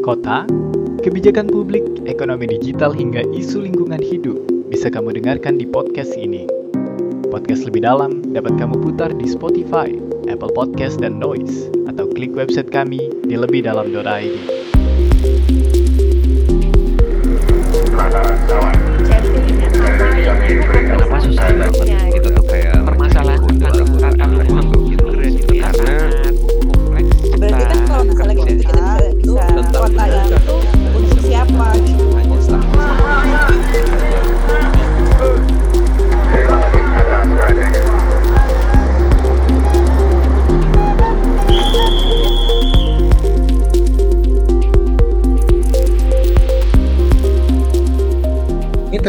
kota, kebijakan publik, ekonomi digital hingga isu lingkungan hidup bisa kamu dengarkan di podcast ini. Podcast lebih dalam dapat kamu putar di Spotify, Apple Podcast, dan Noise, atau klik website kami di lebihdalam.id. Kenapa susah banget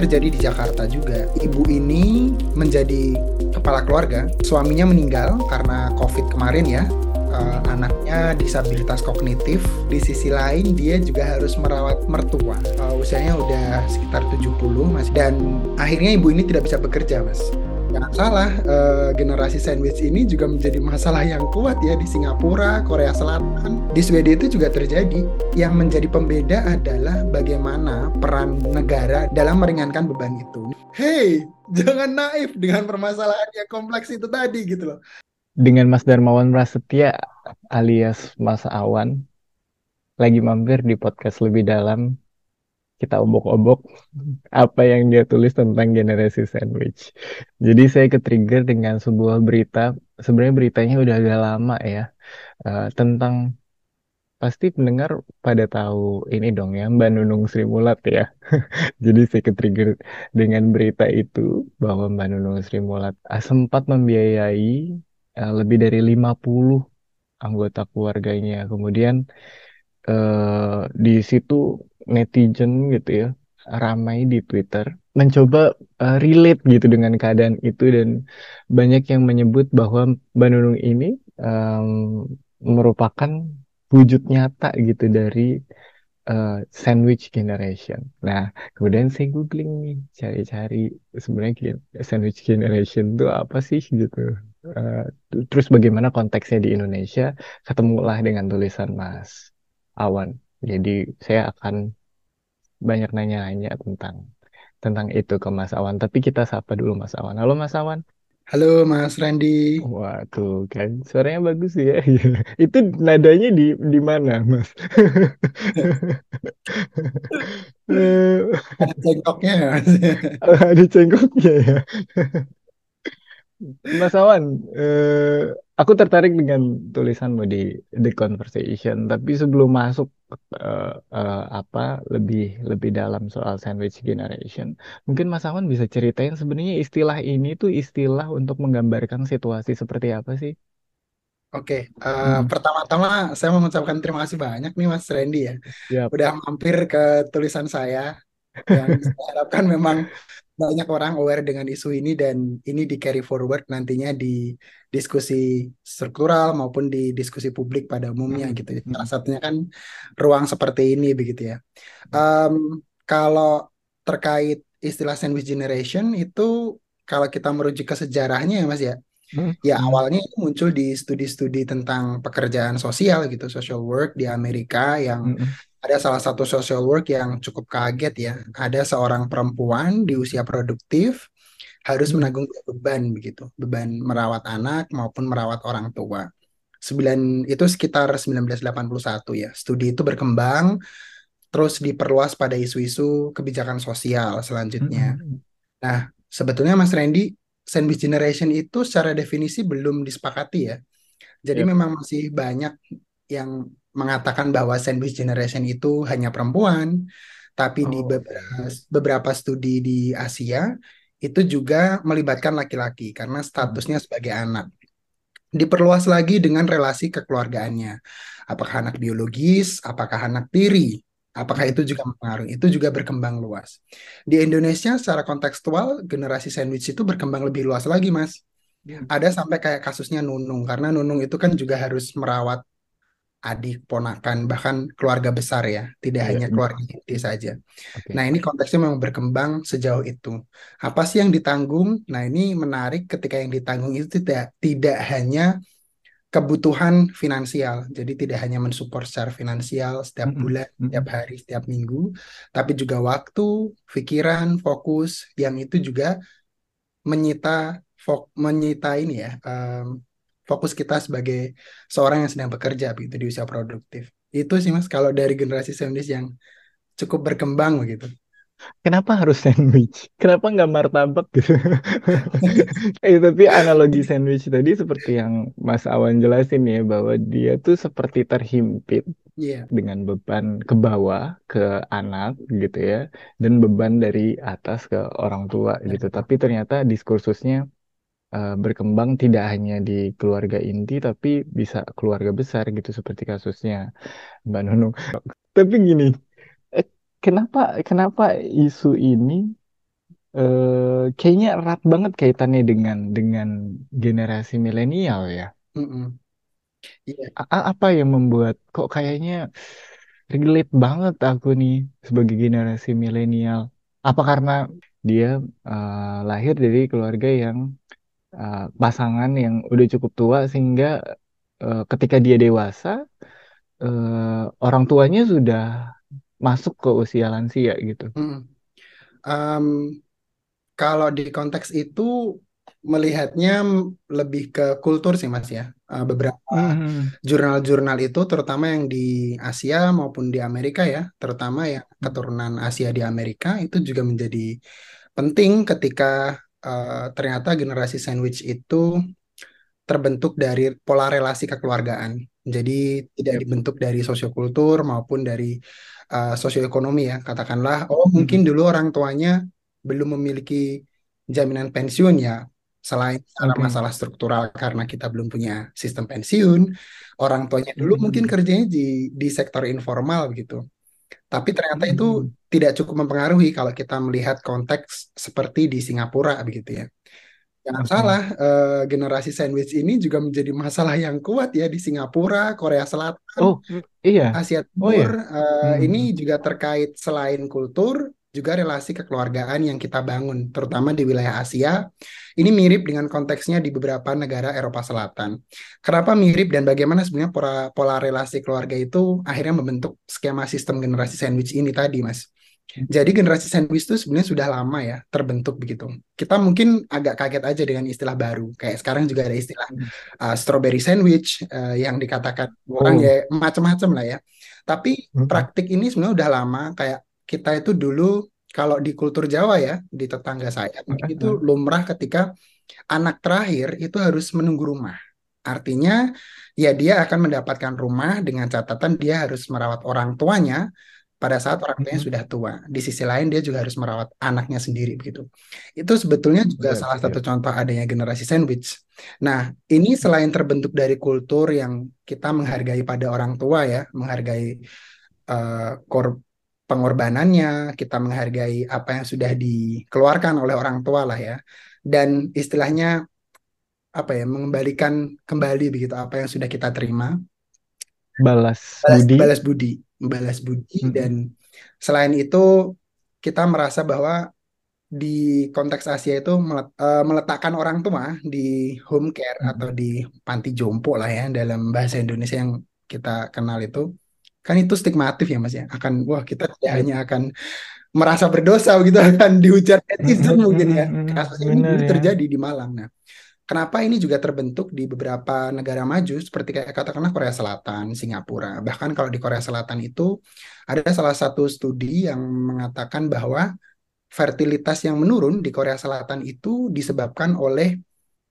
terjadi di Jakarta juga. Ibu ini menjadi kepala keluarga. Suaminya meninggal karena COVID kemarin ya. Eh, anaknya disabilitas kognitif. Di sisi lain dia juga harus merawat mertua. Eh, usianya udah sekitar 70 Mas. Dan akhirnya ibu ini tidak bisa bekerja Mas. Jangan salah, eh, generasi sandwich ini juga menjadi masalah yang kuat ya di Singapura, Korea Selatan, di Swedia itu juga terjadi. Yang menjadi pembeda adalah bagaimana peran negara dalam meringankan beban itu. Hey, jangan naif dengan permasalahan yang kompleks itu tadi gitu loh. Dengan Mas Darmawan Prasetya alias Mas Awan lagi mampir di podcast lebih dalam kita obok-obok apa yang dia tulis tentang generasi sandwich. Jadi saya ke-trigger dengan sebuah berita, sebenarnya beritanya udah agak lama ya, eh, tentang pasti pendengar pada tahu ini dong ya, Mbak Nunung Sri Mulat ya. Jadi saya ke-trigger dengan berita itu bahwa Mbak Nunung Sri Mulat ah, sempat membiayai eh, lebih dari 50 anggota keluarganya. Kemudian eh, di situ netizen gitu ya ramai di Twitter mencoba eh, relate gitu dengan keadaan itu dan banyak yang menyebut bahwa Mbak Nunung ini em, merupakan wujud nyata gitu dari eh, sandwich generation. Nah, kemudian saya googling nih, cari-cari sebenarnya sandwich generation itu apa sih gitu. Eh, terus bagaimana konteksnya di Indonesia, ketemulah dengan tulisan Mas Awan. Jadi saya akan banyak nanya-nanya tentang tentang itu ke Mas Awan. Tapi kita sapa dulu Mas Awan. Halo Mas Awan. Halo Mas Randy. Wah tuh kan suaranya bagus ya. Itu nadanya di di mana Mas? Ada cengkoknya ya. Ada cengkoknya ya. Mas Awan, eh, aku tertarik dengan tulisanmu di The Conversation. Tapi sebelum masuk eh, eh, apa lebih lebih dalam soal sandwich generation, mungkin Mas Awan bisa ceritain sebenarnya istilah ini tuh istilah untuk menggambarkan situasi seperti apa sih? Oke, eh, Hmm, pertama-tama saya mengucapkan terima kasih banyak nih Mas Randy ya. siap. Udah mampir ke tulisan saya yang saya harapkan memang banyak orang aware dengan isu ini dan ini di carry forward nantinya di diskusi struktural maupun di diskusi publik pada umumnya Hmm, gitu. hmm, Salah satunya kan ruang seperti ini begitu ya. Em, kalau terkait istilah sandwich generation itu kalau kita merujuk ke sejarahnya ya Mas ya, hmm, ya hmm, awalnya itu muncul di studi-studi tentang pekerjaan sosial gitu, social work di Amerika yang hmm, ada salah satu social work yang cukup kaget ya. Ada seorang perempuan di usia produktif harus hmm, menanggung beban begitu, beban merawat anak maupun merawat orang tua. Sembilan itu sekitar 1981 ya. Studi itu berkembang terus diperluas pada isu-isu kebijakan sosial selanjutnya. hmm, Nah, sebetulnya Mas Randy, sandwich generation itu secara definisi belum disepakati ya. Jadi Yap. memang masih banyak yang mengatakan bahwa sandwich generation itu hanya perempuan, tapi di Oh, beberapa, beberapa studi di Asia itu juga melibatkan laki-laki karena hmm, statusnya sebagai anak. Diperluas lagi dengan relasi kekeluargaannya. Apakah anak biologis, apakah anak tiri, apakah hmm, itu juga mempengaruhi, itu juga berkembang luas. Di Indonesia secara kontekstual generasi sandwich itu berkembang lebih luas lagi, Mas. hmm. Ada sampai kayak kasusnya Nunung, karena Nunung itu kan juga harus merawat adik, ponakan, bahkan keluarga besar ya, tidak Iya, hanya iya. keluarga inti saja. Oke. Nah, ini konteksnya memang berkembang sejauh itu. Apa sih yang ditanggung? Nah, ini menarik ketika yang ditanggung itu tidak tidak hanya kebutuhan finansial. Jadi tidak hanya mensupport secara finansial setiap bulan, setiap Mm-mm. hari, setiap minggu, tapi juga waktu, pikiran, fokus yang itu juga menyita fok, menyita ini ya em, fokus kita sebagai seorang yang sedang bekerja begitu di usia produktif. Itu sih Mas kalau dari generasi sandwich yang cukup berkembang begitu. Kenapa harus sandwich? Kenapa nggak martabak gitu? Eh, tapi analogi sandwich tadi seperti yang Mas Awan jelasin ya bahwa dia tuh seperti terhimpit Iya. dengan beban ke bawah ke anak gitu ya dan beban dari atas ke orang tua gitu. Tapi ternyata diskursusnya eh, berkembang tidak hanya di keluarga inti tapi bisa keluarga besar gitu seperti kasusnya Mbak Nunung. Tapi gini, eh, kenapa kenapa isu ini eh, kayaknya erat banget kaitannya dengan dengan generasi milenial ya? A- apa yang membuat kok kayaknya relate banget aku nih sebagai generasi milenial? Apa karena dia eh, lahir dari keluarga yang eh, pasangan yang udah cukup tua sehingga eh, ketika dia dewasa eh, orang tuanya sudah masuk ke usia lansia gitu. Mm-mm. Em, kalau di konteks itu melihatnya lebih ke kultur sih Mas ya. Eh, beberapa Mhm. jurnal-jurnal itu terutama yang di Asia maupun di Amerika ya, terutama yang keturunan Asia di Amerika itu juga menjadi penting ketika eh, ternyata generasi sandwich itu terbentuk dari pola relasi kekeluargaan. Jadi tidak Yep. dibentuk dari sosiokultur maupun dari uh, sosioekonomi ya. Katakanlah, oh mungkin Mhm. dulu orang tuanya belum memiliki jaminan pensiun ya. Selain secara Oke. masalah struktural karena kita belum punya sistem pensiun, orang tuanya dulu mungkin Mhm. kerjanya di di sektor informal begitu. Tapi ternyata itu Mhm. tidak cukup mempengaruhi kalau kita melihat konteks seperti di Singapura begitu ya. Jangan Oke. salah, eh, generasi sandwich ini juga menjadi masalah yang kuat ya di Singapura, Korea Selatan, Oh, iya. Asia Oh iya. Timur. Eh, ini Mhm. juga terkait selain kultur, juga relasi kekeluargaan yang kita bangun, terutama di wilayah Asia. Ini mirip dengan konteksnya di beberapa negara Eropa Selatan. Kenapa mirip dan bagaimana sebenarnya pola, pola relasi keluarga itu akhirnya membentuk skema sistem generasi sandwich ini tadi, Mas. Jadi generasi sandwich itu sebenarnya sudah lama ya terbentuk begitu. Kita mungkin agak kaget aja dengan istilah baru. Kayak sekarang juga ada istilah Mhm. uh, strawberry sandwich uh, yang dikatakan orang Oh. ya macam-macam lah ya. Tapi Mhm. praktik ini sebenarnya udah lama. Kayak kita itu dulu kalau di kultur Jawa ya di tetangga saya itu lumrah ketika anak terakhir itu harus menunggu rumah. Artinya ya dia akan mendapatkan rumah dengan catatan dia harus merawat orang tuanya pada saat orang tuanya Mhm. sudah tua. Di sisi lain dia juga harus merawat anaknya sendiri begitu. Itu sebetulnya juga Yep, salah yep. satu contoh adanya generasi sandwich. Nah, ini selain terbentuk dari kultur yang kita menghargai pada orang tua ya, menghargai eh, kor- pengorbanannya, kita menghargai apa yang sudah dikeluarkan oleh orang tua lah ya. Dan istilahnya apa ya, mengembalikan kembali begitu apa yang sudah kita terima Balas balas budi. balas budi balas budi Mhm. dan selain itu kita merasa bahwa di konteks Asia itu eh, meletakkan orang tua di home care Mhm. atau di panti jompo lah ya dalam bahasa Indonesia yang kita kenal itu kan itu stigmatif ya Mas ya akan wah kita tidak hanya akan merasa berdosa begitu akan dihujat netizen mungkin ya kasus ini dulu ya. terjadi di Malang nah Kenapa ini juga terbentuk di beberapa negara maju seperti kayak katakanlah Korea Selatan, Singapura. Bahkan kalau di Korea Selatan itu ada salah satu studi yang mengatakan bahwa fertilitas yang menurun di Korea Selatan itu disebabkan oleh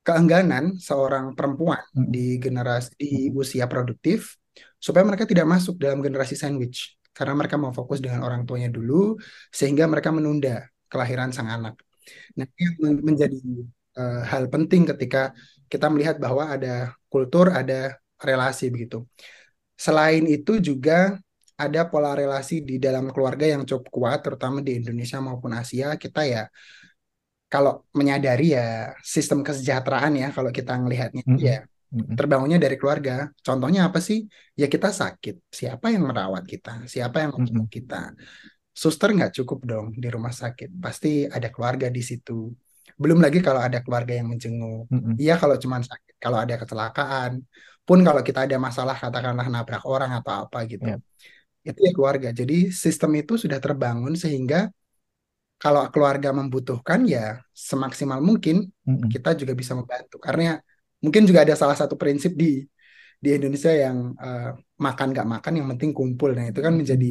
keengganan seorang perempuan di generasi di usia produktif supaya mereka tidak masuk dalam generasi sandwich karena mereka mau fokus dengan orang tuanya dulu sehingga mereka menunda kelahiran sang anak. Nah, ini menjadi eh, hal penting ketika kita melihat bahwa ada kultur, ada relasi begitu. Selain itu juga ada pola relasi di dalam keluarga yang cukup kuat, terutama di Indonesia maupun Asia. Kita ya kalau menyadari ya sistem kesejahteraan ya kalau kita ngelihatnya itu Mhm. ya. Terbangunnya dari keluarga. Contohnya apa sih? Ya kita sakit. Siapa yang merawat kita? Siapa yang Mhm. kita? Suster nggak cukup dong di rumah sakit. Pasti ada keluarga di situ. Belum lagi kalau ada keluarga yang menjenguk. Iya kalau cuma sakit. Kalau ada kecelakaan, pun kalau kita ada masalah katakanlah nabrak orang atau apa gitu Yap. itu ya keluarga jadi sistem itu sudah terbangun sehingga kalau keluarga membutuhkan ya semaksimal mungkin Mm-mm. kita juga bisa membantu karena mungkin juga ada salah satu prinsip di di Indonesia yang eh, makan nggak makan yang penting kumpul. Nah itu kan menjadi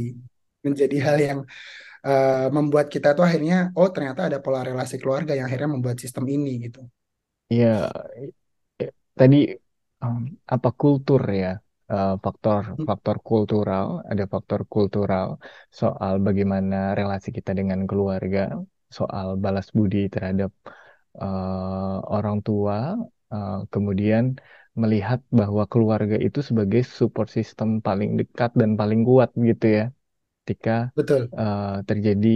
menjadi hal yang eh, membuat kita tuh akhirnya oh ternyata ada pola relasi keluarga yang akhirnya membuat sistem ini gitu. Ya, eh, tadi um, apa kultur ya? Eh, faktor Hmm. faktor kultural ada faktor kultural soal bagaimana relasi kita dengan keluarga soal balas budi terhadap eh, orang tua eh, kemudian melihat bahwa keluarga itu sebagai support system paling dekat dan paling kuat gitu ya ketika betul eh, terjadi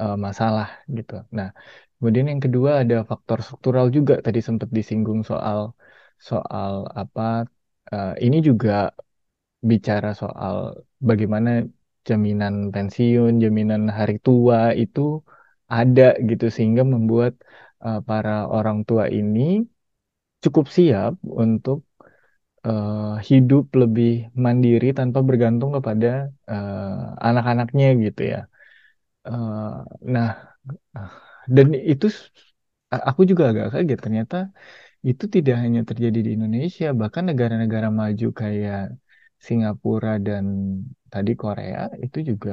eh, masalah gitu. Nah, kemudian yang kedua ada faktor struktural juga tadi sempat disinggung soal soal apa eh, ini juga bicara soal bagaimana jaminan pensiun, jaminan hari tua itu ada gitu sehingga membuat eh, para orang tua ini cukup siap untuk eh, hidup lebih mandiri tanpa bergantung kepada eh, anak-anaknya gitu ya. Eh, nah, ah, dan itu aku juga agak kaget ternyata itu tidak hanya terjadi di Indonesia, bahkan negara-negara maju kayak Singapura dan tadi Korea itu juga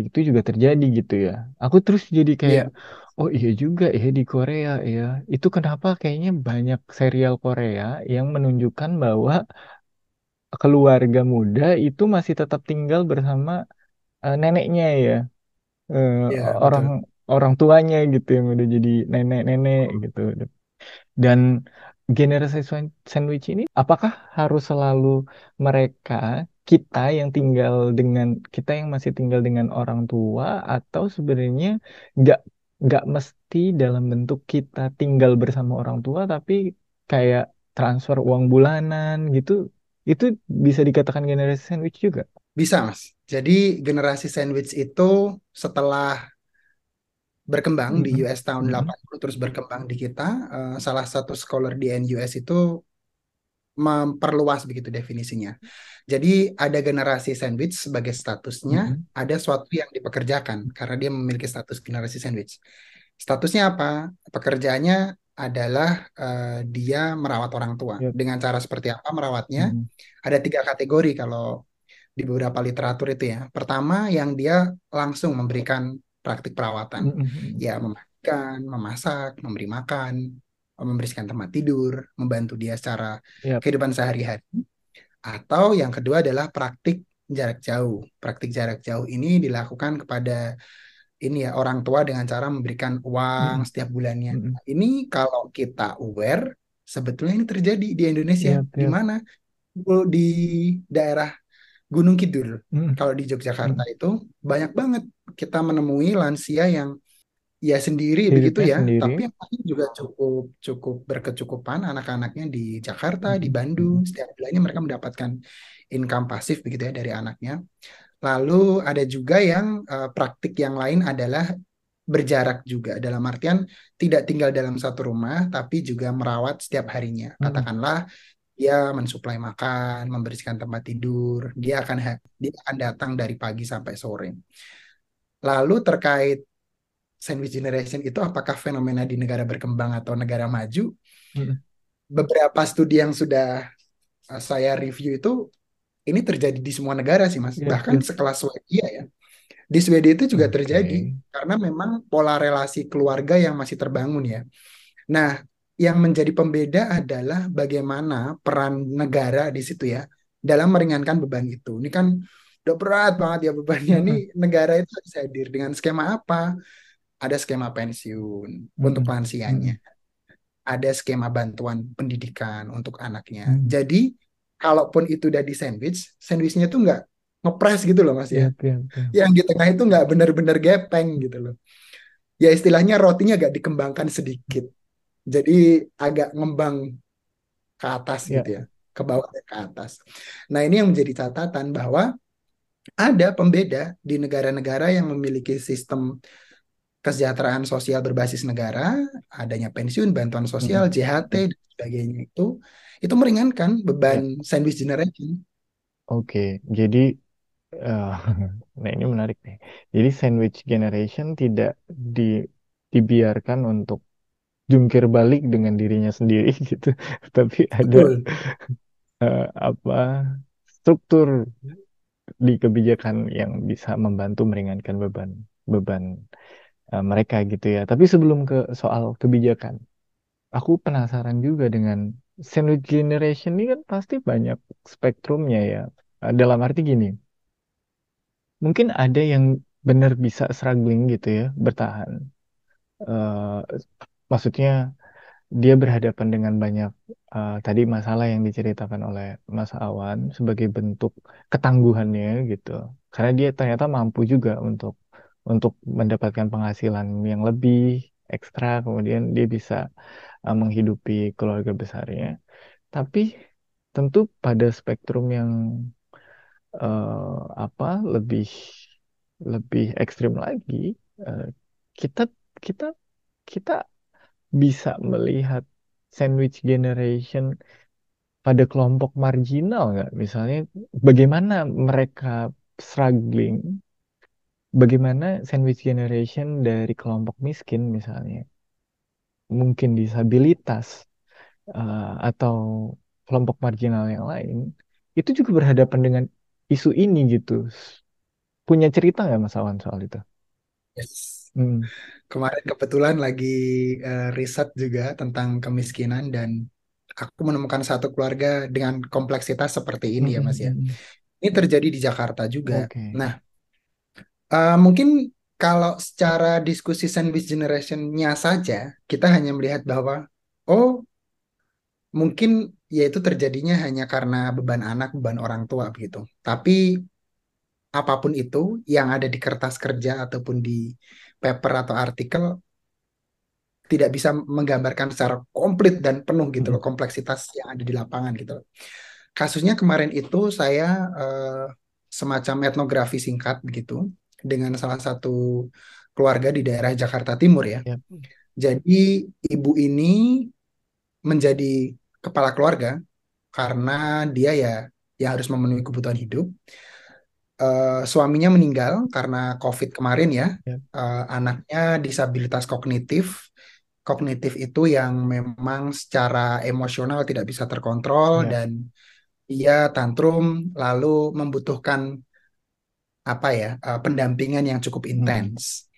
itu juga terjadi gitu ya. Aku terus jadi kayak, Iya. Oh iya juga ya di Korea ya. Itu kenapa kayaknya banyak serial Korea yang menunjukkan bahwa keluarga muda itu masih tetap tinggal bersama eh, neneknya ya. Eh, Iya, orang betul. orang tuanya gitu yang udah jadi nenek-nenek gitu. Dan generasi swan- sandwich ini, apakah harus selalu mereka, kita yang tinggal dengan, kita yang masih tinggal dengan orang tua, atau sebenarnya nggak nggak mesti dalam bentuk kita tinggal bersama orang tua, tapi kayak transfer uang bulanan gitu, itu bisa dikatakan generasi sandwich juga. Bisa, Mas. Jadi generasi sandwich itu setelah berkembang di Mm-mm. US tahun Mm-mm. 80 terus berkembang di kita, eh, salah satu scholar di NUS itu memperluas begitu definisinya. Jadi ada generasi sandwich sebagai statusnya, Mm-mm. ada suatu yang dipekerjakan karena dia memiliki status generasi sandwich. Statusnya apa? Pekerjaannya adalah eh, dia merawat orang tua. Yep. Dengan cara seperti apa merawatnya? Mm-mm. Ada tiga kategori kalau di beberapa literatur itu ya. Pertama yang dia langsung memberikan praktik perawatan, Mm-mm. ya memandikan, memasak, memberi makan, membersihkan tempat tidur, membantu dia secara Yap. kehidupan sehari-hari. Atau yang kedua adalah praktik jarak jauh. Praktik jarak jauh ini dilakukan kepada ini ya orang tua dengan cara memberikan uang Mm-mm. setiap bulannya. Mm-mm. Ini kalau kita aware, sebetulnya ini terjadi di Indonesia. Yap, Di mana? Di daerah Gunung Kidul. Mm-mm. Kalau di Yogyakarta Mm. itu banyak banget kita menemui lansia yang ya sendiri begitu Hidupnya ya, sendiri. tapi anaknya juga cukup cukup berkecukupan anak-anaknya di Jakarta, di Mm-mm. Bandung, Mm-mm. setiap bulannya mereka mendapatkan income pasif begitu ya dari anaknya. Lalu ada juga yang eh, praktik yang lain adalah berjarak juga dalam artian tidak tinggal dalam satu rumah tapi juga merawat setiap harinya. Mm-mm. Katakanlah dia mensuplai makan, membersihkan tempat tidur, dia akan dia akan datang dari pagi sampai sore. Lalu terkait sandwich generation itu apakah fenomena di negara berkembang atau negara maju? Mm-mm. Beberapa studi yang sudah uh, saya review itu ini terjadi di semua negara sih Mas. Yap, Bahkan yap. sekelas Swedia ya. Di Swedia itu juga Oke. terjadi karena memang pola relasi keluarga yang masih terbangun ya. Nah, yang menjadi pembeda adalah bagaimana peran negara di situ ya dalam meringankan beban itu. Ini kan udah berat banget ya bebannya. Ini Mm-mm. negara itu harus hadir dengan skema apa? Ada skema pensiun untuk Mm-mm. lansianya, Mm-mm. ada skema bantuan pendidikan untuk anaknya. Mm. Jadi, kalaupun itu udah di sandwich, sandwichnya tuh nggak ngepres gitu loh Mas ya. Yap, yap, yap. Yang di tengah itu nggak benar-benar gepeng gitu loh. Ya istilahnya rotinya agak dikembangkan sedikit. Jadi agak ngembang ke atas Ya. gitu ya, ke bawah dan ke atas. Nah, ini yang menjadi catatan bahwa ada pembeda di negara-negara yang memiliki sistem kesejahteraan sosial berbasis negara, adanya pensiun, bantuan sosial, Mm-mm. JHT, dan sebagainya itu, itu meringankan beban sandwich generation. oke. Jadi, eh, nah ini menarik nih. Jadi sandwich generation tidak di, dibiarkan untuk jungkir balik dengan dirinya sendiri gitu, tapi ada Betul. eh, apa struktur di kebijakan yang bisa membantu meringankan beban beban eh, mereka gitu ya. Tapi sebelum ke soal kebijakan, aku penasaran juga dengan sandwich generation ini kan pasti banyak spektrumnya ya. Eh, Dalam arti gini, mungkin ada yang benar bisa struggling gitu ya, bertahan. Eh, maksudnya dia berhadapan dengan banyak eh, tadi masalah yang diceritakan oleh Mas Awan sebagai bentuk ketangguhannya gitu. Karena dia ternyata mampu juga untuk untuk mendapatkan penghasilan yang lebih ekstra, kemudian dia bisa eh, menghidupi keluarga besarnya. Tapi tentu pada spektrum yang eh, apa lebih lebih ekstrim lagi, eh, kita kita kita bisa melihat sandwich generation pada kelompok marginal nggak? Misalnya bagaimana mereka struggling, bagaimana sandwich generation dari kelompok miskin misalnya, mungkin disabilitas eh, atau kelompok marginal yang lain, itu juga berhadapan dengan isu ini gitu. Punya cerita nggak Mas Awan soal itu? Yes. Hmm, Kemarin kebetulan lagi eh, riset juga tentang kemiskinan dan aku menemukan satu keluarga dengan kompleksitas seperti ini hmm, ya hmm, Mas ya. hmm, hmm. Ini terjadi di Jakarta juga. Oke. Nah, eh, mungkin kalau secara diskusi sandwich generation-nya saja, kita hanya melihat bahwa, oh mungkin ya itu terjadinya hanya karena beban anak, beban orang tua begitu. Tapi apa pun itu yang ada di kertas kerja ataupun di paper atau artikel tidak bisa menggambarkan secara komplit dan penuh gitu loh Hmm, kompleksitas yang ada di lapangan gitu loh. Kasusnya kemarin itu saya eh, semacam etnografi singkat begitu dengan salah satu keluarga di daerah Jakarta Timur ya. ya, Jadi ibu ini menjadi kepala keluarga karena dia ya ya harus memenuhi kebutuhan hidup. Eh, suaminya meninggal karena COVID kemarin ya. ya, Eh, anaknya disabilitas kognitif. Kognitif itu yang memang secara emosional tidak bisa terkontrol ya, dan dia tantrum lalu membutuhkan apa ya eh, pendampingan yang cukup hmm, intens.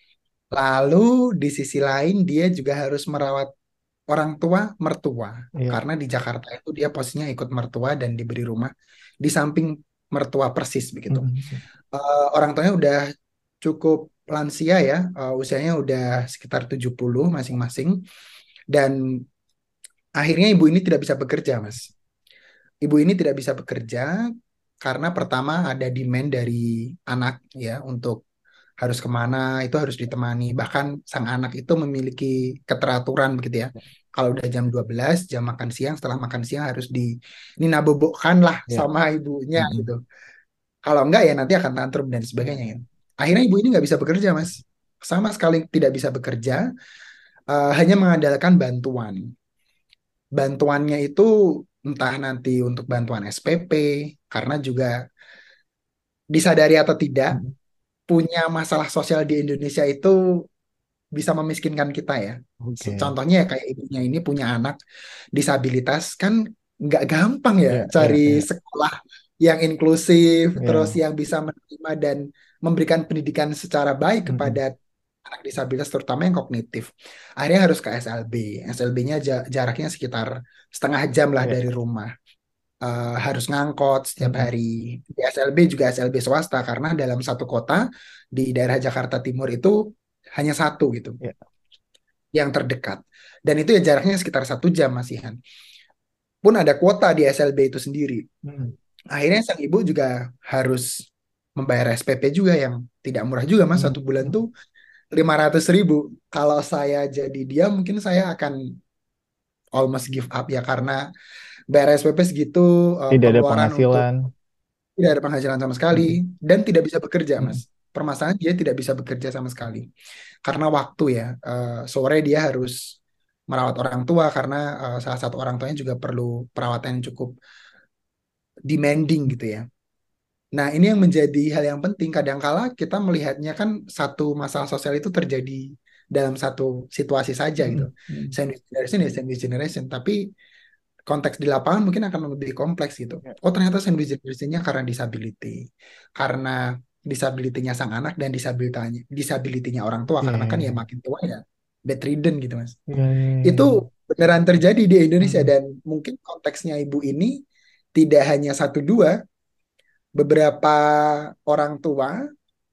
Lalu di sisi lain dia juga harus merawat orang tua mertua ya, karena di Jakarta itu dia posisinya ikut mertua dan diberi rumah di samping mertua persis begitu. hmm, hmm, Eh, orang tuanya udah cukup lansia ya, eh, usianya udah sekitar 70 masing-masing dan akhirnya ibu ini tidak bisa bekerja, Mas. Ibu ini tidak bisa bekerja karena pertama ada demand dari anak ya untuk harus ke mana itu harus ditemani. Bahkan sang anak itu memiliki keteraturan begitu ya. Kalau udah jam 12, jam makan siang, setelah makan siang harus di ninabobokkan lah ya, sama ibunya hmm, gitu. Kalau enggak ya nanti akan tantrum dan sebagainya ya. Akhirnya ibu ini nggak bisa bekerja, Mas. Sama sekali tidak bisa bekerja, eh, hanya mengandalkan bantuan. Bantuannya itu entah nanti untuk bantuan SPP, karena juga disadari atau tidak, hmm, punya masalah sosial di Indonesia itu bisa memiskinkan kita ya. oke, Contohnya ya kayak ibunya ini punya anak disabilitas kan nggak gampang ya ya, ya, cari ya, sekolah yang inklusif, terus ya, yang bisa menerima dan memberikan pendidikan secara baik hmm, kepada anak disabilitas terutama yang kognitif. Akhirnya harus ke SLB. SLB-nya jaraknya sekitar setengah jam lah ya, dari rumah. Eh, harus ngangkot setiap hmm, hari. Di SLB juga SLB swasta karena dalam satu kota di daerah Jakarta Timur itu hanya satu gitu ya, yang terdekat. Dan itu ya jaraknya sekitar satu jam masihan. Pun ada kuota di SLB itu sendiri. hmm, Akhirnya sang ibu juga harus membayar SPP juga yang tidak murah juga mas. hmm, Satu bulan tuh 500 ribu. Kalau saya jadi dia mungkin saya akan almost give up ya karena bayar SPP segitu eh, tidak ada pengeluaran untuk penghasilan, tidak ada penghasilan sama hmm, sekali dan tidak bisa bekerja hmm, mas. Permasalahan dia tidak bisa bekerja sama sekali karena waktu ya. Eh, sore dia harus merawat orang tua karena uh, salah satu orang tuanya juga perlu perawatan yang cukup demanding gitu ya. Nah, ini yang menjadi hal yang penting. Kadangkala kita melihatnya kan satu masalah sosial itu terjadi dalam satu situasi saja gitu. Hmm. Sandwich generation ya sandwich generation, tapi konteks di lapangan mungkin akan lebih kompleks gitu. Ya. Oh, ternyata sandwich generation-nya karena disability. Karena disability-nya sang anak dan disabilitanya disability-nya orang tua Ya, karena kan ya, ya ya. makin tua ya bedridden gitu, Mas. Ya, ya, ya, Itu beneran terjadi di Indonesia Hmm. dan mungkin konteksnya ibu ini tidak hanya satu dua, beberapa orang tua,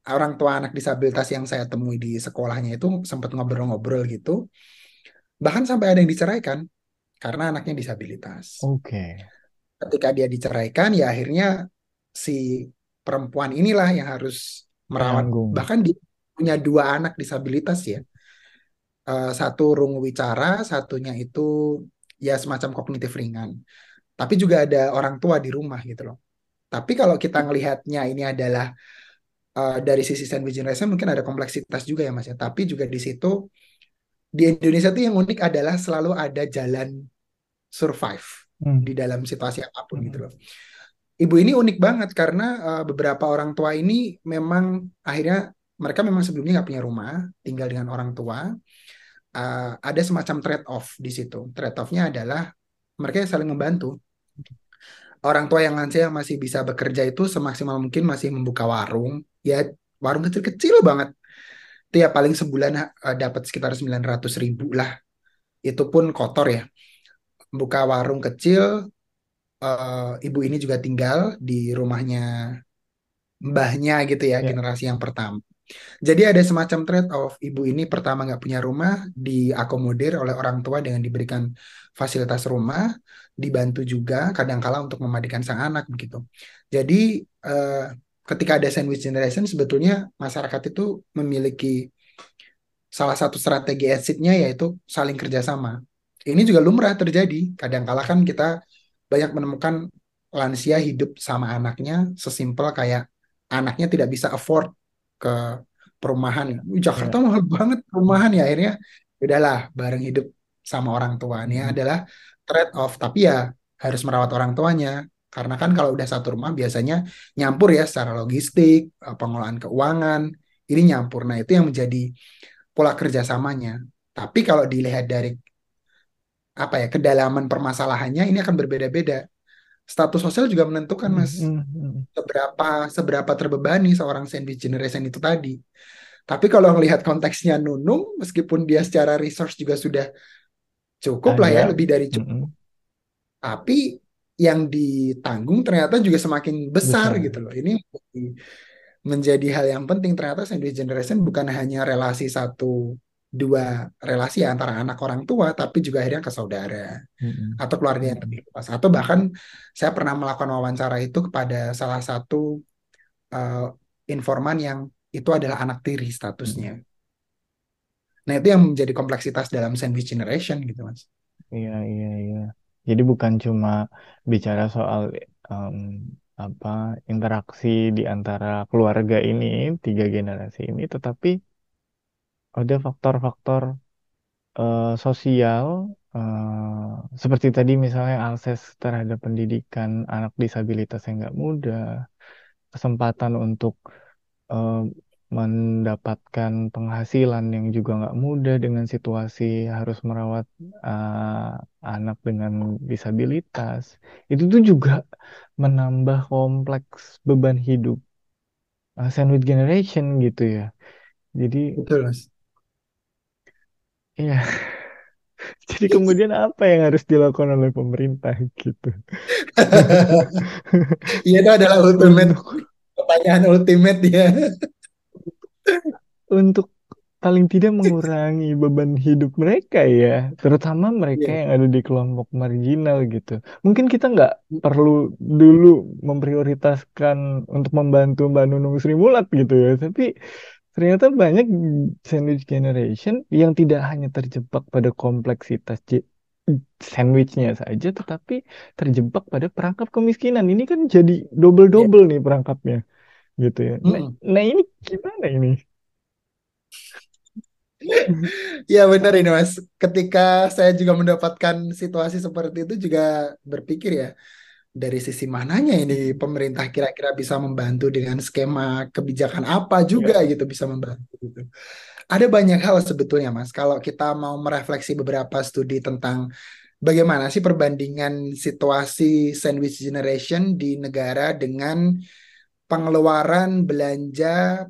orang tua anak disabilitas yang saya temui di sekolahnya itu sempat ngobrol-ngobrol gitu, bahkan sampai ada yang diceraikan karena anaknya disabilitas. Oke. Ketika dia diceraikan, ya akhirnya si perempuan inilah yang harus merawat, Menanggung. bahkan dia punya dua anak disabilitas ya. Eh, satu rungu wicara, satunya itu ya semacam kognitif ringan. Tapi juga ada orang tua di rumah gitu loh. Tapi kalau kita ngelihatnya ini adalah eh, dari sisi sandwich generation mungkin ada kompleksitas juga ya Mas ya. Tapi juga di situ di Indonesia tuh yang unik adalah selalu ada jalan survive Hmm. di dalam situasi apa pun Hmm. gitu loh. Ibu ini unik banget karena eh, beberapa orang tua ini memang akhirnya mereka memang sebelumnya nggak punya rumah, tinggal dengan orang tua. Eh, ada semacam trade off di situ. Trade off-nya adalah mereka saling membantu. Orang tua yang lansia yang masih bisa bekerja itu semaksimal mungkin masih membuka warung, ya warung kecil-kecil banget. Itu ya paling sebulan eh, dapat sekitar 900 ribu lah. Itu pun kotor ya. Buka warung kecil, eh, ibu ini juga tinggal di rumahnya mbahnya gitu ya, Ya. generasi yang pertama. Jadi ada semacam trade off. Ibu ini pertama nggak punya rumah, diakomodir oleh orang tua dengan diberikan fasilitas rumah, dibantu juga kadangkala untuk memandikan sang anak begitu. Jadi eh, ketika ada sandwich generation, sebetulnya masyarakat itu memiliki salah satu strategi exit-nya yaitu saling kerjasama. Ini juga lumrah terjadi. Kadangkala kan kita banyak menemukan lansia hidup sama anaknya sesimpel kayak anaknya tidak bisa afford ke perumahan. Wih, Jakarta mahal banget perumahan ya akhirnya udahlah bareng hidup sama orang tua. Ini Hmm. adalah trade off tapi ya harus merawat orang tuanya karena kan kalau udah satu rumah biasanya nyampur ya secara logistik, eh, pengelolaan keuangan, ini nyampur. Nah, itu yang menjadi pola kerjasamanya. Tapi kalau dilihat dari apa ya kedalaman permasalahannya ini akan berbeda-beda. Status sosial juga menentukan, Hmm, Mas hmm, hmm. seberapa seberapa terbebani seorang sandwich generation itu tadi. Tapi kalau melihat konteksnya Nunung, meskipun dia secara resource juga sudah cukup lah ya, lebih dari cukup. hmm. Tapi yang ditanggung ternyata juga semakin besar Besar. gitu loh. Ini menjadi, hal yang penting. Ternyata sandwich generation bukan hanya relasi satu dua relasi ya antara anak orang tua, tapi juga akhirnya ke saudara Hmm, hmm. atau keluarga yang lebih luas. Atau bahkan saya pernah melakukan wawancara itu kepada salah satu eh, informan yang itu adalah anak tiri statusnya. Nah, itu yang menjadi kompleksitas dalam sandwich generation gitu, Mas. Iya, iya, iya. Jadi bukan cuma bicara soal em, apa interaksi di antara keluarga ini, tiga generasi ini, tetapi ada faktor-faktor eh, sosial eh, seperti tadi misalnya akses terhadap pendidikan anak disabilitas yang nggak mudah, kesempatan untuk eh, mendapatkan penghasilan yang juga nggak mudah dengan situasi harus merawat eh, anak dengan disabilitas. Itu tuh juga menambah kompleks beban hidup eh, sandwich generation gitu ya. Jadi Betul, Mas. Iya. Jadi kemudian apa yang harus dilakukan oleh pemerintah gitu? Iya, itu adalah ultimate pertanyaan ultimate ya. Untuk paling tidak mengurangi beban hidup mereka ya, terutama mereka Iya. yang ada di kelompok marginal gitu. Mungkin kita nggak perlu dulu memprioritaskan untuk membantu Mbak Nunung Sri Mulat gitu ya, tapi ternyata banyak sandwich generation yang tidak hanya terjebak pada kompleksitas sandwichnya saja, tetapi terjebak pada perangkap kemiskinan. Ini kan jadi double-double nih perangkapnya gitu ya. Nah, Mm-mm. nah ini gimana ini? Ya benar ini Mas. Ketika saya juga mendapatkan situasi seperti itu juga berpikir ya, dari sisi mananya ini pemerintah kira-kira bisa membantu dengan skema kebijakan apa juga Ya. gitu bisa membantu gitu. Ada banyak hal sebetulnya Mas. Kalau kita mau merefleksi beberapa studi tentang bagaimana sih perbandingan situasi sandwich generation di negara dengan pengeluaran belanja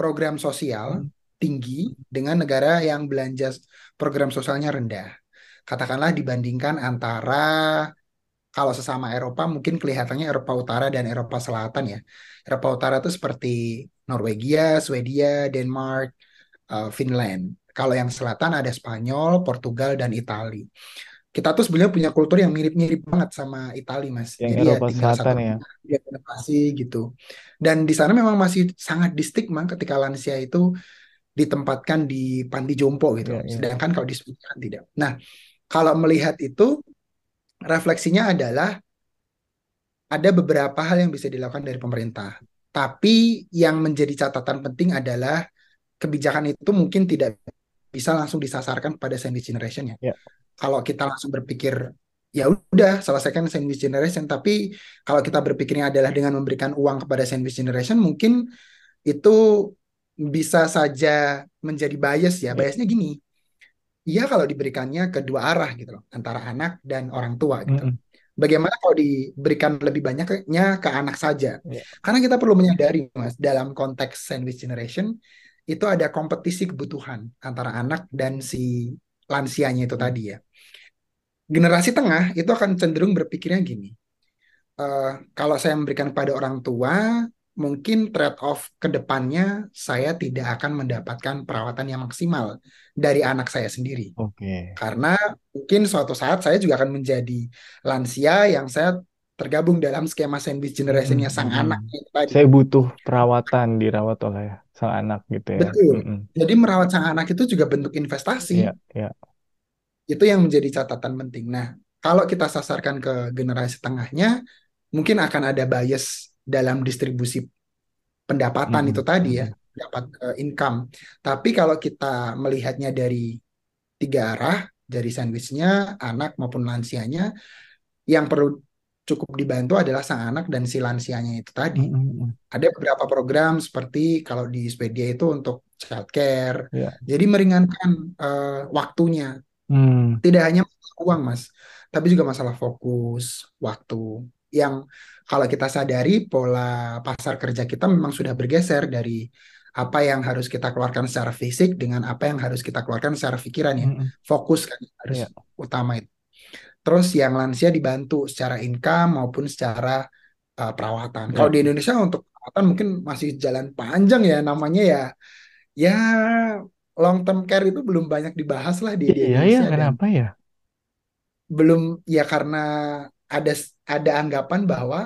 program sosial Hmm. tinggi dengan negara yang belanja program sosialnya rendah. Katakanlah dibandingkan antara kalau sesama Eropa mungkin kelihatannya Eropa Utara dan Eropa Selatan ya. Eropa Utara itu seperti Norwegia, Swedia, Denmark, eh, Finland. Kalau yang selatan ada Spanyol, Portugal, dan Italia. Kita tuh sebenarnya punya kultur yang mirip-mirip banget sama Italia, Mas. Yang Jadi ya Eropa tinggal Selatan satu ya. inovasi gitu. Dan di sana memang masih sangat distigma ketika lansia itu ditempatkan di panti jompo gitu. Ya, ya. Sedangkan kalau di Swedia tidak. Nah, kalau melihat itu refleksinya adalah ada beberapa hal yang bisa dilakukan dari pemerintah. Tapi yang menjadi catatan penting adalah kebijakan itu mungkin tidak bisa langsung disasarkan pada sandwich generation ya. Ya. Kalau kita langsung berpikir ya udah selesaikan sandwich generation, tapi kalau kita berpikirnya adalah dengan memberikan uang kepada sandwich generation mungkin itu bisa saja menjadi bias ya. Ya. Biasnya gini. Iya kalau diberikannya kedua arah gitu loh, antara anak dan orang tua gitu. Mm-mm. Bagaimana kalau diberikan lebih banyaknya ke anak saja? Ya. Karena kita perlu menyadari, Mas, dalam konteks sandwich generation itu ada kompetisi kebutuhan antara anak dan si lansianya itu Hmm. tadi ya. Generasi tengah itu akan cenderung berpikirnya gini. eh, kalau saya memberikan kepada orang tua, mungkin trade-off ke depannya saya tidak akan mendapatkan perawatan yang maksimal dari anak saya sendiri. Oke. Karena mungkin suatu saat saya juga akan menjadi lansia yang saya tergabung dalam skema sandwich generation-nya sang Mm-mm. anak tadi. Saya butuh perawatan dirawat oleh sang anak gitu ya. Betul. Mm-mm. Jadi merawat sang anak itu juga bentuk investasi. Iya, iya. Itu yang menjadi catatan penting. Nah, kalau kita sasarkan ke generasi tengahnya, mungkin akan ada bias dalam distribusi pendapatan Mm-mm, itu tadi ya, dapat eh, income. Tapi kalau kita melihatnya dari tiga arah, dari sandwichnya, anak maupun lansianya, yang perlu cukup dibantu adalah sang anak dan si lansianya itu tadi. Mm-mm. Ada beberapa program seperti kalau di Swedia itu untuk childcare, Iya. jadi meringankan eh, waktunya. Hmm. Tidak hanya uang, Mas, tapi juga masalah fokus, waktu. Yang kalau kita sadari pola pasar kerja kita memang sudah bergeser dari apa yang harus kita keluarkan secara fisik dengan apa yang harus kita keluarkan secara pikiran ya. Mm-mm. Fokus kan harus Iya. utama itu. Terus yang lansia dibantu secara income maupun secara uh, perawatan. Kalau Iya. di Indonesia untuk perawatan mungkin masih jalan panjang ya namanya ya. Ya long term care itu belum banyak dibahas lah di, di Iya ya, Indonesia dan kenapa ya? belum ya karena ada ada anggapan bahwa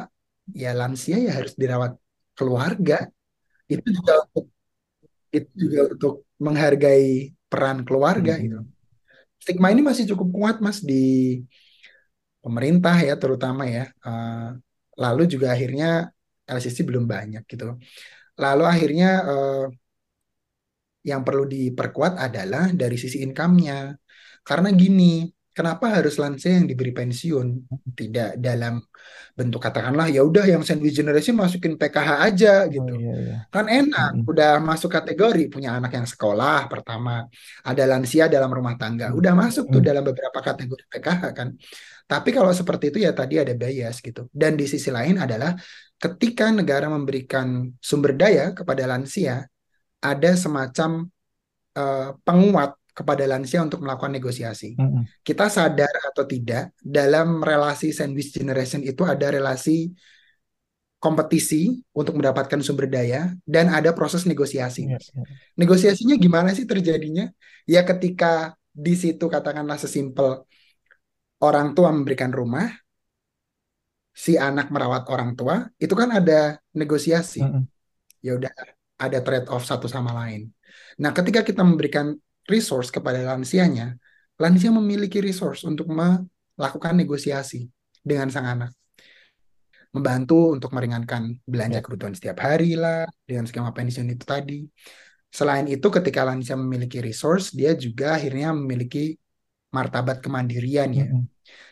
ya lansia ya harus dirawat keluarga. Itu juga untuk itu juga untuk menghargai peran keluarga gitu. Mm-mm. Stigma ini masih cukup kuat Mas di pemerintah ya terutama ya. Eh, lalu juga akhirnya LCC belum banyak gitu. Lalu akhirnya eh, yang perlu diperkuat adalah dari sisi income-nya. Karena gini, kenapa harus lansia yang diberi pensiun? Tidak dalam bentuk katakanlah ya udah yang sandwich generation masukin PKH aja Oh gitu. iya iya. Kan enak, Mm-mm. udah masuk kategori punya anak yang sekolah pertama, ada lansia dalam rumah tangga, udah masuk tuh Mm-mm. dalam beberapa kategori PKH kan. Tapi kalau seperti itu ya tadi ada bias gitu. Dan di sisi lain adalah ketika negara memberikan sumber daya kepada lansia, ada semacam eh, penguat kepada lansia untuk melakukan negosiasi. Mm-mm. Kita sadar atau tidak, dalam relasi sandwich generation itu ada relasi kompetisi untuk mendapatkan sumber daya dan ada proses negosiasi. Mas. iya. Negosiasinya gimana sih terjadinya? Ya ketika di situ katakanlah sesimpel orang tua memberikan rumah, si anak merawat orang tua, itu kan ada negosiasi. Mm-mm. Ya udah ada trade off satu sama lain. Nah, ketika kita memberikan resource kepada lansianya, lansia memiliki resource untuk melakukan negosiasi dengan sang anak. Membantu untuk meringankan belanja Ya. kebutuhan setiap hari lah, dengan skema pensiun itu tadi. Selain itu, ketika lansia memiliki resource, dia juga akhirnya memiliki martabat kemandirian ya. Mm-mm.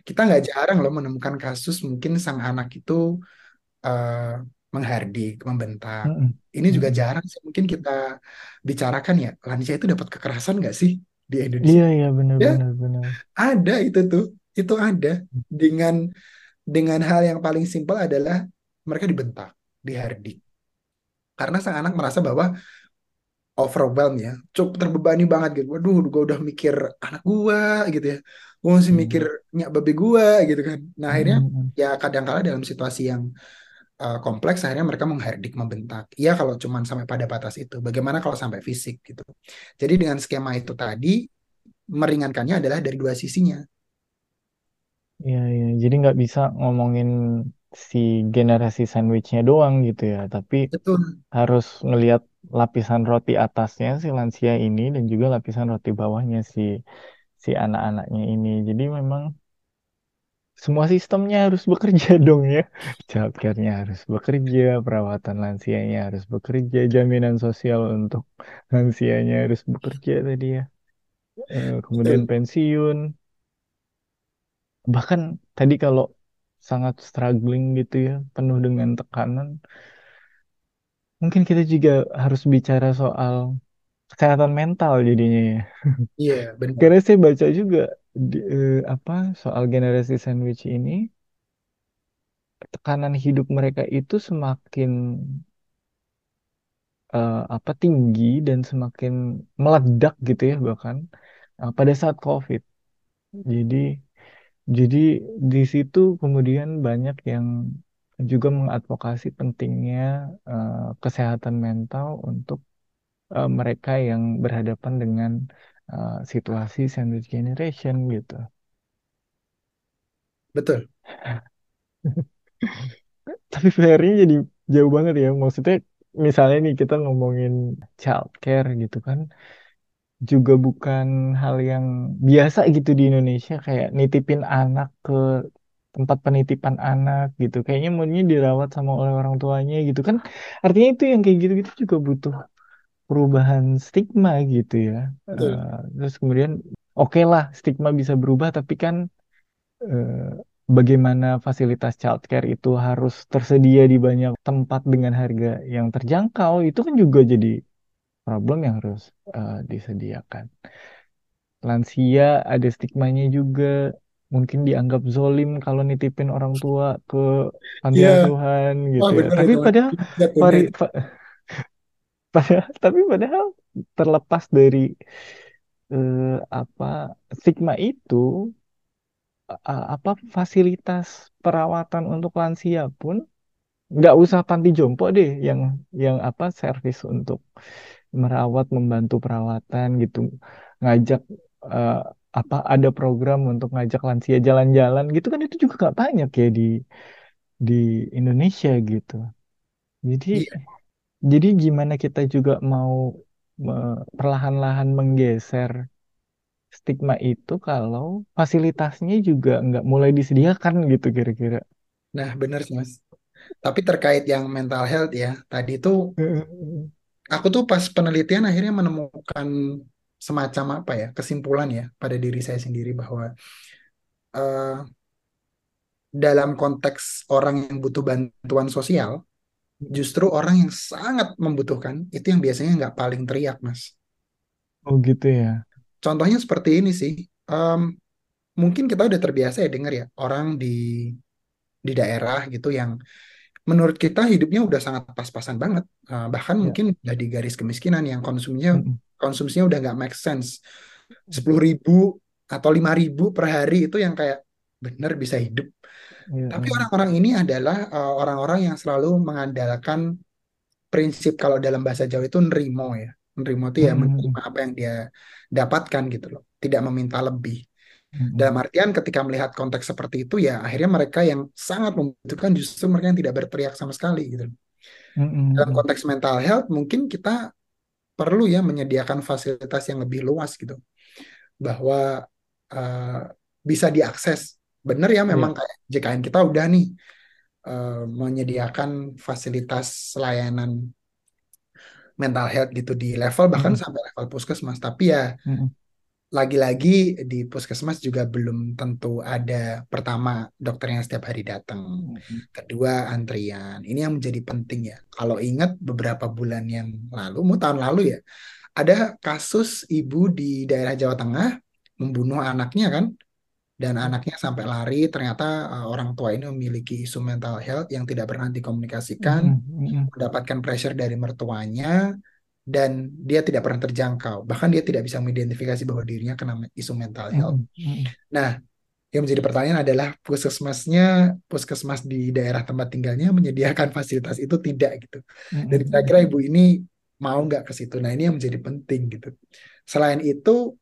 Kita nggak jarang loh menemukan kasus mungkin sang anak itu eh, menghardik, membentak. Mm-mm. Ini juga jarang sih. Mungkin kita bicarakan ya, lansia itu dapat kekerasan nggak sih di Iya Indonesia? iya benar Ya, benar benar. ada itu tuh. Itu ada. Dengan dengan hal yang paling simpel adalah mereka dibentak, dihardik. Karena sang anak merasa bahwa overwhelmed ya, cukup terbebani banget gitu. Waduh, gue udah mikir anak gua gitu ya. Gue masih mikir Mm. nyak babe gua gitu kan. Nah, akhirnya Mm-mm. ya kadang-kala dalam situasi yang uh, kompleks akhirnya mereka menghardik, membentak. Iya kalau cuman sampai pada batas itu. Bagaimana kalau sampai fisik gitu. Jadi dengan skema itu tadi meringankannya adalah dari dua sisinya. Iya iya. Jadi nggak bisa ngomongin si generasi sandwichnya doang gitu ya, tapi Betul. harus ngelihat lapisan roti atasnya si lansia ini dan juga lapisan roti bawahnya si si anak-anaknya ini. Jadi memang semua sistemnya harus bekerja dong ya. Childcare-nya harus bekerja, perawatan lansianya harus bekerja, jaminan sosial untuk lansianya harus bekerja tadi ya. Eh, kemudian pensiun. Bahkan tadi kalau sangat struggling gitu ya, penuh dengan tekanan, mungkin kita juga harus bicara soal kesehatan mental jadinya ya. Iya, benar. Karena saya baca juga di, eh, apa soal generasi sandwich ini, tekanan hidup mereka itu semakin eh, apa tinggi dan semakin meledak gitu ya bahkan eh, pada saat COVID. Jadi jadi di situ kemudian banyak yang juga mengadvokasi pentingnya eh, kesehatan mental untuk eh, mereka yang berhadapan dengan eh, situasi sandwich generation gitu. Betul. Tapi PR-nya jadi jauh banget ya. Maksudnya misalnya nih kita ngomongin childcare gitu kan, juga bukan hal yang biasa gitu di Indonesia kayak nitipin anak ke tempat penitipan anak gitu. Kayaknya maunya dirawat sama oleh orang tuanya gitu kan. Artinya itu yang kayak gitu-gitu juga butuh perubahan stigma gitu ya. Betul. Eh, terus kemudian oke lah stigma bisa berubah tapi kan eh, bagaimana fasilitas childcare itu harus tersedia di banyak tempat dengan harga yang terjangkau itu kan juga jadi problem yang harus eh, disediakan. Lansia ada stigmanya juga mungkin dianggap zolim kalau nitipin orang tua ke panti asuhan gitu ya. benar Tapi itu. Padahal pari, pa- tapi padahal terlepas dari eh, apa stigma itu apa fasilitas perawatan untuk lansia pun nggak usah panti jompo deh yang yang apa servis untuk merawat membantu perawatan gitu ngajak eh, apa ada program untuk ngajak lansia jalan-jalan gitu kan itu juga nggak banyak ya di di Indonesia gitu jadi Iya. jadi gimana kita juga mau me- perlahan-lahan menggeser stigma itu kalau fasilitasnya juga nggak mulai disediakan gitu kira-kira. Nah, benar sih, Mas. Tapi terkait yang mental health ya, tadi itu aku tuh pas penelitian akhirnya menemukan semacam apa ya, kesimpulan ya pada diri saya sendiri bahwa eh, dalam konteks orang yang butuh bantuan sosial, justru orang yang sangat membutuhkan itu yang biasanya nggak paling teriak, Mas. Oh gitu ya. Contohnya seperti ini sih. Em, mungkin kita udah terbiasa ya dengar ya orang di di daerah gitu yang menurut kita hidupnya udah sangat pas-pasan banget. Eh, bahkan Ya. mungkin udah di garis kemiskinan yang konsumsinya konsumsinya udah nggak make sense. Sepuluh ribu atau lima ribu per hari itu yang kayak bener bisa hidup. Ya, Tapi ya. orang-orang ini adalah eh, orang-orang yang selalu mengandalkan prinsip kalau dalam bahasa Jawa itu nrimo ya. Nrimo itu ya menerima apa yang dia dapatkan gitu loh. Tidak meminta lebih. Dalam artian ketika melihat konteks seperti itu ya akhirnya mereka yang sangat membutuhkan justru mereka yang tidak berteriak sama sekali gitu. Dalam konteks mental health mungkin kita perlu ya menyediakan fasilitas yang lebih luas gitu. Bahwa eh, bisa diakses. Benar ya memang kayak JKN kita udah nih eh, menyediakan fasilitas layanan mental health gitu di level bahkan Mm-mm. sampai level puskesmas. Tapi ya Mm-mm. Lagi-lagi di puskesmas juga belum tentu ada pertama dokter yang setiap hari datang, Mm-mm. kedua antrian. Ini yang menjadi penting ya. Kalau ingat beberapa bulan yang lalu, mau tahun lalu ya, ada kasus ibu di daerah Jawa Tengah membunuh anaknya kan, dan anaknya sampai lari. Ternyata uh, orang tua ini memiliki isu mental health yang tidak pernah dikomunikasikan, Mm-mm. Mm-mm. mendapatkan pressure dari mertuanya, dan dia tidak pernah terjangkau. Bahkan dia tidak bisa mengidentifikasi bahwa dirinya kena isu mental health. Mm-mm. Mm-mm. Nah, yang menjadi pertanyaan adalah puskesmasnya, puskesmas di daerah tempat tinggalnya menyediakan fasilitas itu tidak gitu. Dan Mm-mm. kira-kira ibu ini mau nggak ke situ? Nah, ini yang menjadi penting gitu. Selain itu,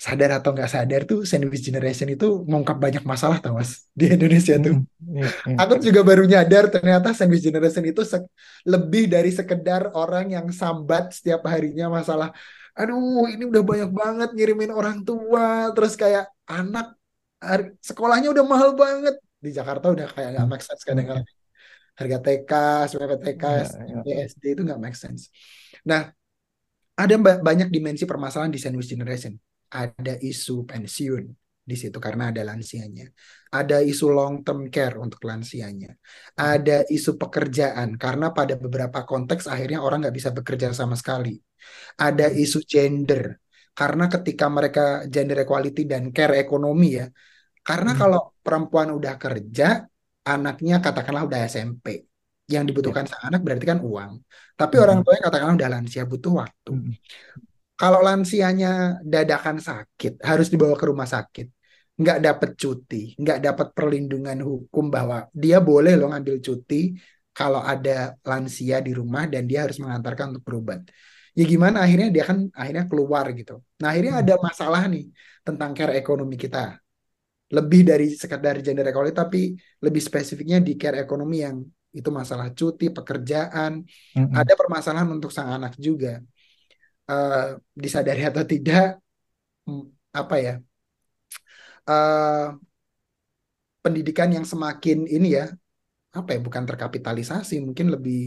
sadar atau nggak sadar tuh sandwich generation itu mengungkap banyak masalah tau mas di Indonesia tuh. Iya, iya. Aku juga baru nyadar ternyata sandwich generation itu lebih dari sekedar orang yang sambat setiap harinya masalah. Aduh, ini udah banyak banget ngirimin orang tua, terus kayak anak sekolahnya udah mahal banget di Jakarta udah kayak nggak make sense kadang-kadang. Harga TK, SPP TK, Iya, iya. SMP, SD itu nggak make sense. Nah, ada ba- banyak dimensi permasalahan di sandwich generation. Ada isu pensiun di situ karena ada lansianya. Ada isu long term care untuk lansianya. Ada isu pekerjaan karena pada beberapa konteks akhirnya orang nggak bisa bekerja sama sekali. Ada isu gender karena ketika mereka gender equality dan care ekonomi ya. Karena Hmm. kalau perempuan udah kerja, anaknya katakanlah udah SMP. Yang dibutuhkan sang anak berarti kan uang. Tapi Hmm. orang tuanya katakanlah udah lansia butuh waktu. Mm-mm. Kalau lansianya dadakan sakit, harus dibawa ke rumah sakit, nggak dapat cuti, nggak dapat perlindungan hukum bahwa dia boleh loh ngambil cuti kalau ada lansia di rumah dan dia harus mengantarkan untuk berobat. Ya gimana akhirnya dia kan akhirnya keluar gitu. Nah akhirnya Hmm. ada masalah nih tentang care ekonomi kita. Lebih dari sekedar gender equality, tapi lebih spesifiknya di care ekonomi yang itu masalah cuti, pekerjaan, Mm-mm. ada permasalahan untuk sang anak juga. Eh, disadari atau tidak, mm, apa ya, eh, pendidikan yang semakin ini ya, apa ya, bukan terkapitalisasi, mungkin lebih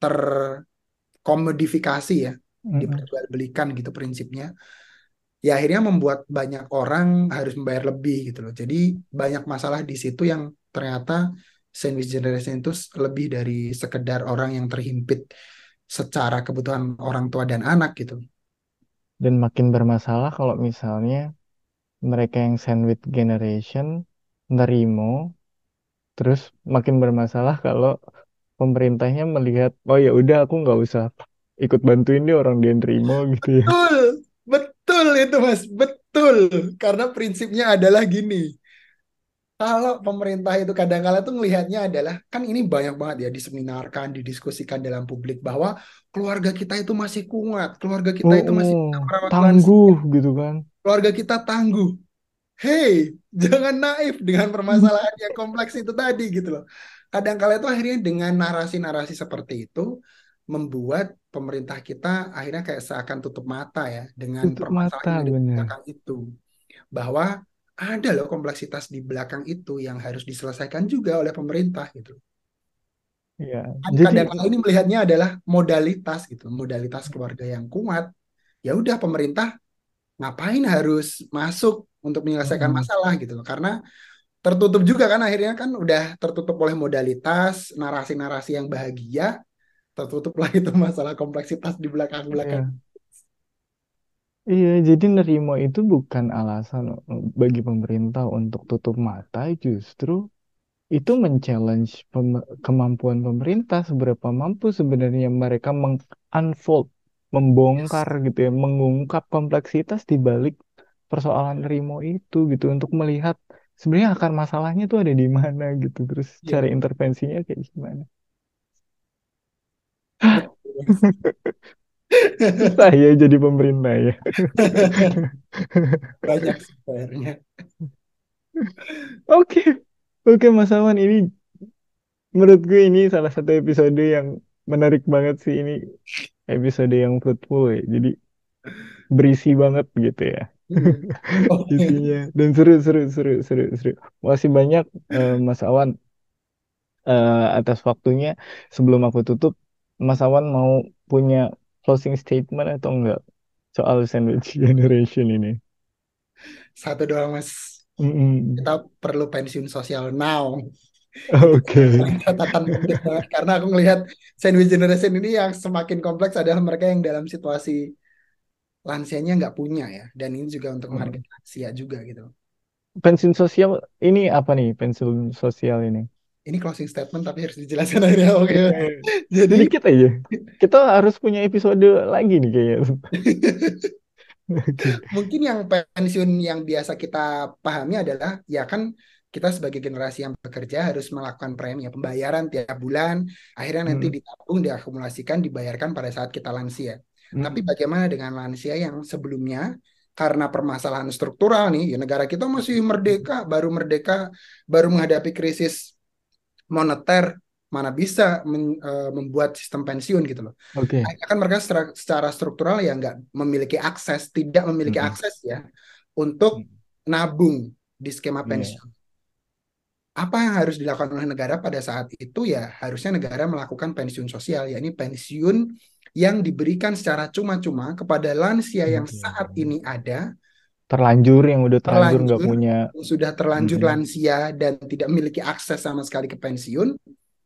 terkomodifikasi ya, Mm-mm. diperjualbelikan gitu prinsipnya. Ya akhirnya membuat banyak orang harus membayar lebih gitu loh. Jadi banyak masalah di situ yang ternyata sandwich generation itu lebih dari sekedar orang yang terhimpit secara kebutuhan orang tua dan anak gitu. Dan makin bermasalah kalau misalnya mereka yang sandwich generation nerimo, terus makin bermasalah kalau pemerintahnya melihat, oh ya udah aku nggak usah ikut bantuin deh orang dia nerimo gitu ya. Betul, betul itu Mas, betul. Karena prinsipnya adalah gini. Kalau pemerintah itu kadang-kala tuh melihatnya adalah kan ini banyak banget ya diseminarkan, didiskusikan dalam publik bahwa keluarga kita itu masih kuat, keluarga kita itu masih Oh, tangguh lansia, gitu kan. keluarga kita tangguh. Hey, jangan naif dengan permasalahan yang kompleks itu tadi gitu loh. Kadang-kala itu akhirnya dengan narasi-narasi seperti itu membuat pemerintah kita akhirnya kayak seakan tutup mata ya dengan Tutup permasalahan mata yang itu. Bahwa ada loh kompleksitas di belakang itu yang harus diselesaikan juga oleh pemerintah gitu. Ya, jadi kadang-kala ini melihatnya adalah modalitas gitu, modalitas keluarga yang kuat. Ya udah pemerintah ngapain harus masuk untuk menyelesaikan masalah gitu loh. Karena tertutup juga kan akhirnya kan udah tertutup oleh modalitas, narasi-narasi yang bahagia, tertutuplah itu masalah kompleksitas di Iya. belakang-belakang. Iya, jadi nerimo itu bukan alasan bagi pemerintah untuk tutup mata, justru itu men-challenge pem- kemampuan pemerintah seberapa mampu sebenarnya mereka meng-unfold, membongkar Yes. gitu ya, mengungkap kompleksitas di balik persoalan nerimo itu gitu untuk melihat sebenarnya akar masalahnya tuh ada di mana gitu, terus Iya, cara intervensinya kayak gimana. betul. Susah ya jadi pemerintah ya. Banyak sih PR-nya. Oke, oke Mas Awan ini menurut gue ini salah satu episode yang menarik banget sih ini episode yang fruitful ya. Jadi berisi banget gitu ya Hmm. Isinya dan seru seru seru seru seru. Makasih banyak eh, Mas Awan eh, atas waktunya. Sebelum aku tutup, Mas Awan mau punya closing statement atau enggak soal sandwich generation ini? Satu doang mas, Mm-mm. kita perlu pensiun sosial now. Oke. Catatan banget. Karena aku ngelihat sandwich generation ini yang semakin kompleks adalah mereka yang dalam situasi lansianya nggak punya ya. Dan ini juga untuk Hmm. market lansia juga gitu. Pensiun sosial ini apa nih pensiun sosial ini? Ini closing statement tapi harus dijelaskan akhirnya. Oke. Jadi Sedikit aja. Kita harus punya episode lagi nih kayaknya. Mungkin yang pensiun yang biasa kita pahami adalah ya kan kita sebagai generasi yang bekerja harus melakukan premi ya, pembayaran tiap bulan, akhirnya nanti Hmm. ditabung, diakumulasikan, dibayarkan pada saat kita lansia. Tapi Hmm. bagaimana dengan lansia yang sebelumnya karena permasalahan struktural nih, ya negara kita masih merdeka, baru merdeka, baru menghadapi krisis moneter, mana bisa men- eh, membuat sistem pensiun gitu loh. Oke. Akhirnya kan mereka secara, secara struktural ya nggak memiliki akses, tidak memiliki Mm-mm. akses ya untuk nabung di skema Iya. pensiun. Apa yang harus dilakukan oleh negara pada saat itu ya harusnya negara melakukan pensiun sosial, yakni pensiun yang diberikan secara cuma-cuma kepada lansia yang saat ini ada, Terlanjur yang udah terlanjur nggak punya. sudah terlanjur Mm-mm. lansia dan tidak memiliki akses sama sekali ke pensiun,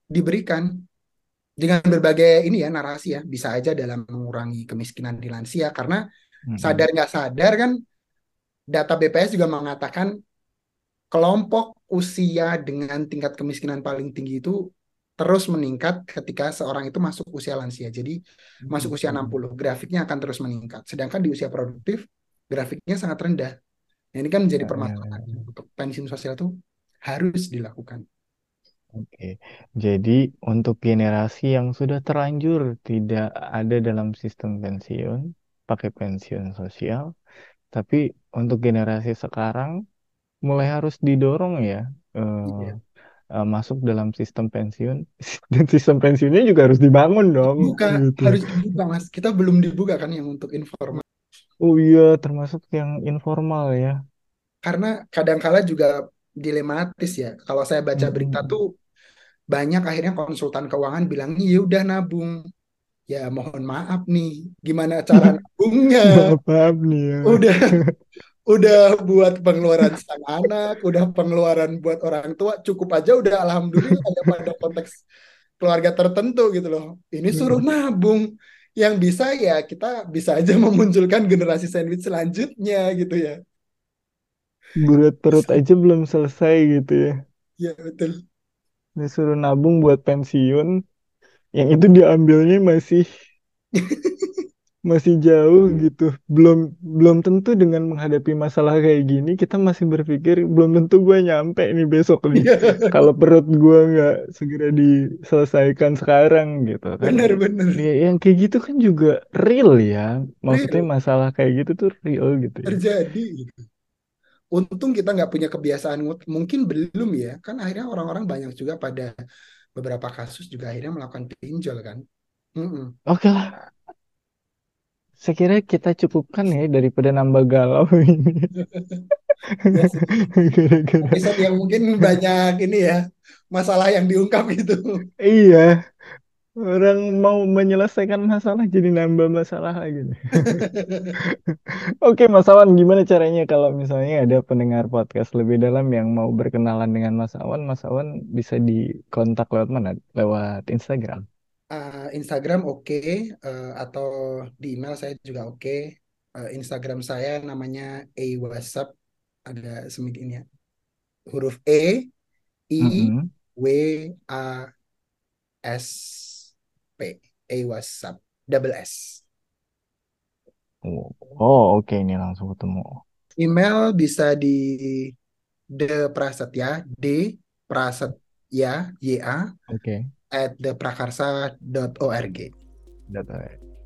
diberikan dengan berbagai ini ya narasi ya bisa aja dalam mengurangi kemiskinan di lansia karena Mm-mm. sadar nggak sadar kan data BPS juga mengatakan kelompok usia dengan tingkat kemiskinan paling tinggi itu terus meningkat ketika seorang itu masuk usia lansia. Jadi masuk usia 60, grafiknya akan terus meningkat. Sedangkan di usia produktif grafiknya sangat rendah. Nah, ini kan menjadi Ya, ya, permasalahan ya. untuk pensiun sosial itu harus dilakukan. Oke, jadi untuk generasi yang sudah terlanjur tidak ada dalam sistem pensiun, pakai pensiun sosial, tapi untuk generasi sekarang mulai harus didorong ya eh, Iya. eh, masuk dalam sistem pensiun, dan sistem pensiunnya juga harus dibangun dong, Buka gitu. harus dibuka, Mas. Kita belum dibuka kan yang untuk informal. Oh iya, termasuk yang informal ya. Karena kadangkala juga dilematis ya. Kalau saya baca berita Mm-mm. tuh banyak akhirnya konsultan keuangan bilang, ya udah nabung. Ya mohon maaf nih, gimana cara nabungnya? Maaf, maaf nih ya. Udah udah buat pengeluaran sang anak, udah pengeluaran buat orang tua, cukup aja udah alhamdulillah ya pada konteks keluarga tertentu gitu loh. Ini suruh nabung. Yang bisa ya kita bisa aja memunculkan generasi sandwich selanjutnya gitu ya. Berat perut aja belum selesai gitu ya. Ya betul. Disuruh nabung buat pensiun, yang itu diambilnya masih masih jauh gitu. Belum belum tentu dengan menghadapi masalah kayak gini kita masih berpikir belum tentu gue nyampe nih besok nih. Iya, Kalau perut gue nggak segera diselesaikan sekarang gitu kan. bener-bener. Ya, yang kayak gitu kan juga real ya. Maksudnya Real. masalah kayak gitu tuh real gitu ya. Terjadi gitu. Untung kita nggak punya kebiasaan mungkin belum ya. Kan akhirnya orang-orang banyak juga pada beberapa kasus juga akhirnya melakukan pinjol kan. Mm-mm. Oke lah. Saya kira kita cukupkan ya daripada nambah galau ini. Episode yang mungkin banyak ini ya masalah yang diungkap gitu. iya orang mau menyelesaikan masalah jadi nambah masalah lagi. Oke Mas Awan gimana caranya kalau misalnya ada pendengar podcast lebih dalam yang mau berkenalan dengan Mas Awan, Mas Awan bisa dikontak lewat mana? Lewat Instagram. Uh, Instagram oke uh, atau di email saya juga oke. Uh, Instagram saya namanya a WhatsApp ada semiknya huruf E I. W A S P a WhatsApp double S. Oh, oh, oke ini langsung ketemu. Email bisa di the prasetya d prasetya y a Oke. At theprakarsa.org.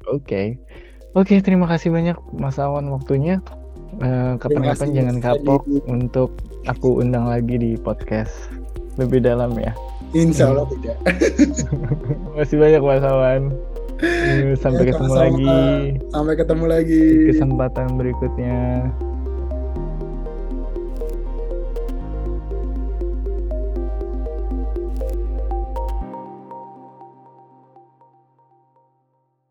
Oke. Oke, terima kasih banyak Mas Awan waktunya. Eh, Kapan-kapan jangan kapok Adi. untuk aku undang lagi di podcast lebih dalam ya. Insya Allah tidak. Makasih banyak Mas Awan. Sampai Ya, ketemu sama-sama. lagi Sampai ketemu lagi. kesempatan berikutnya.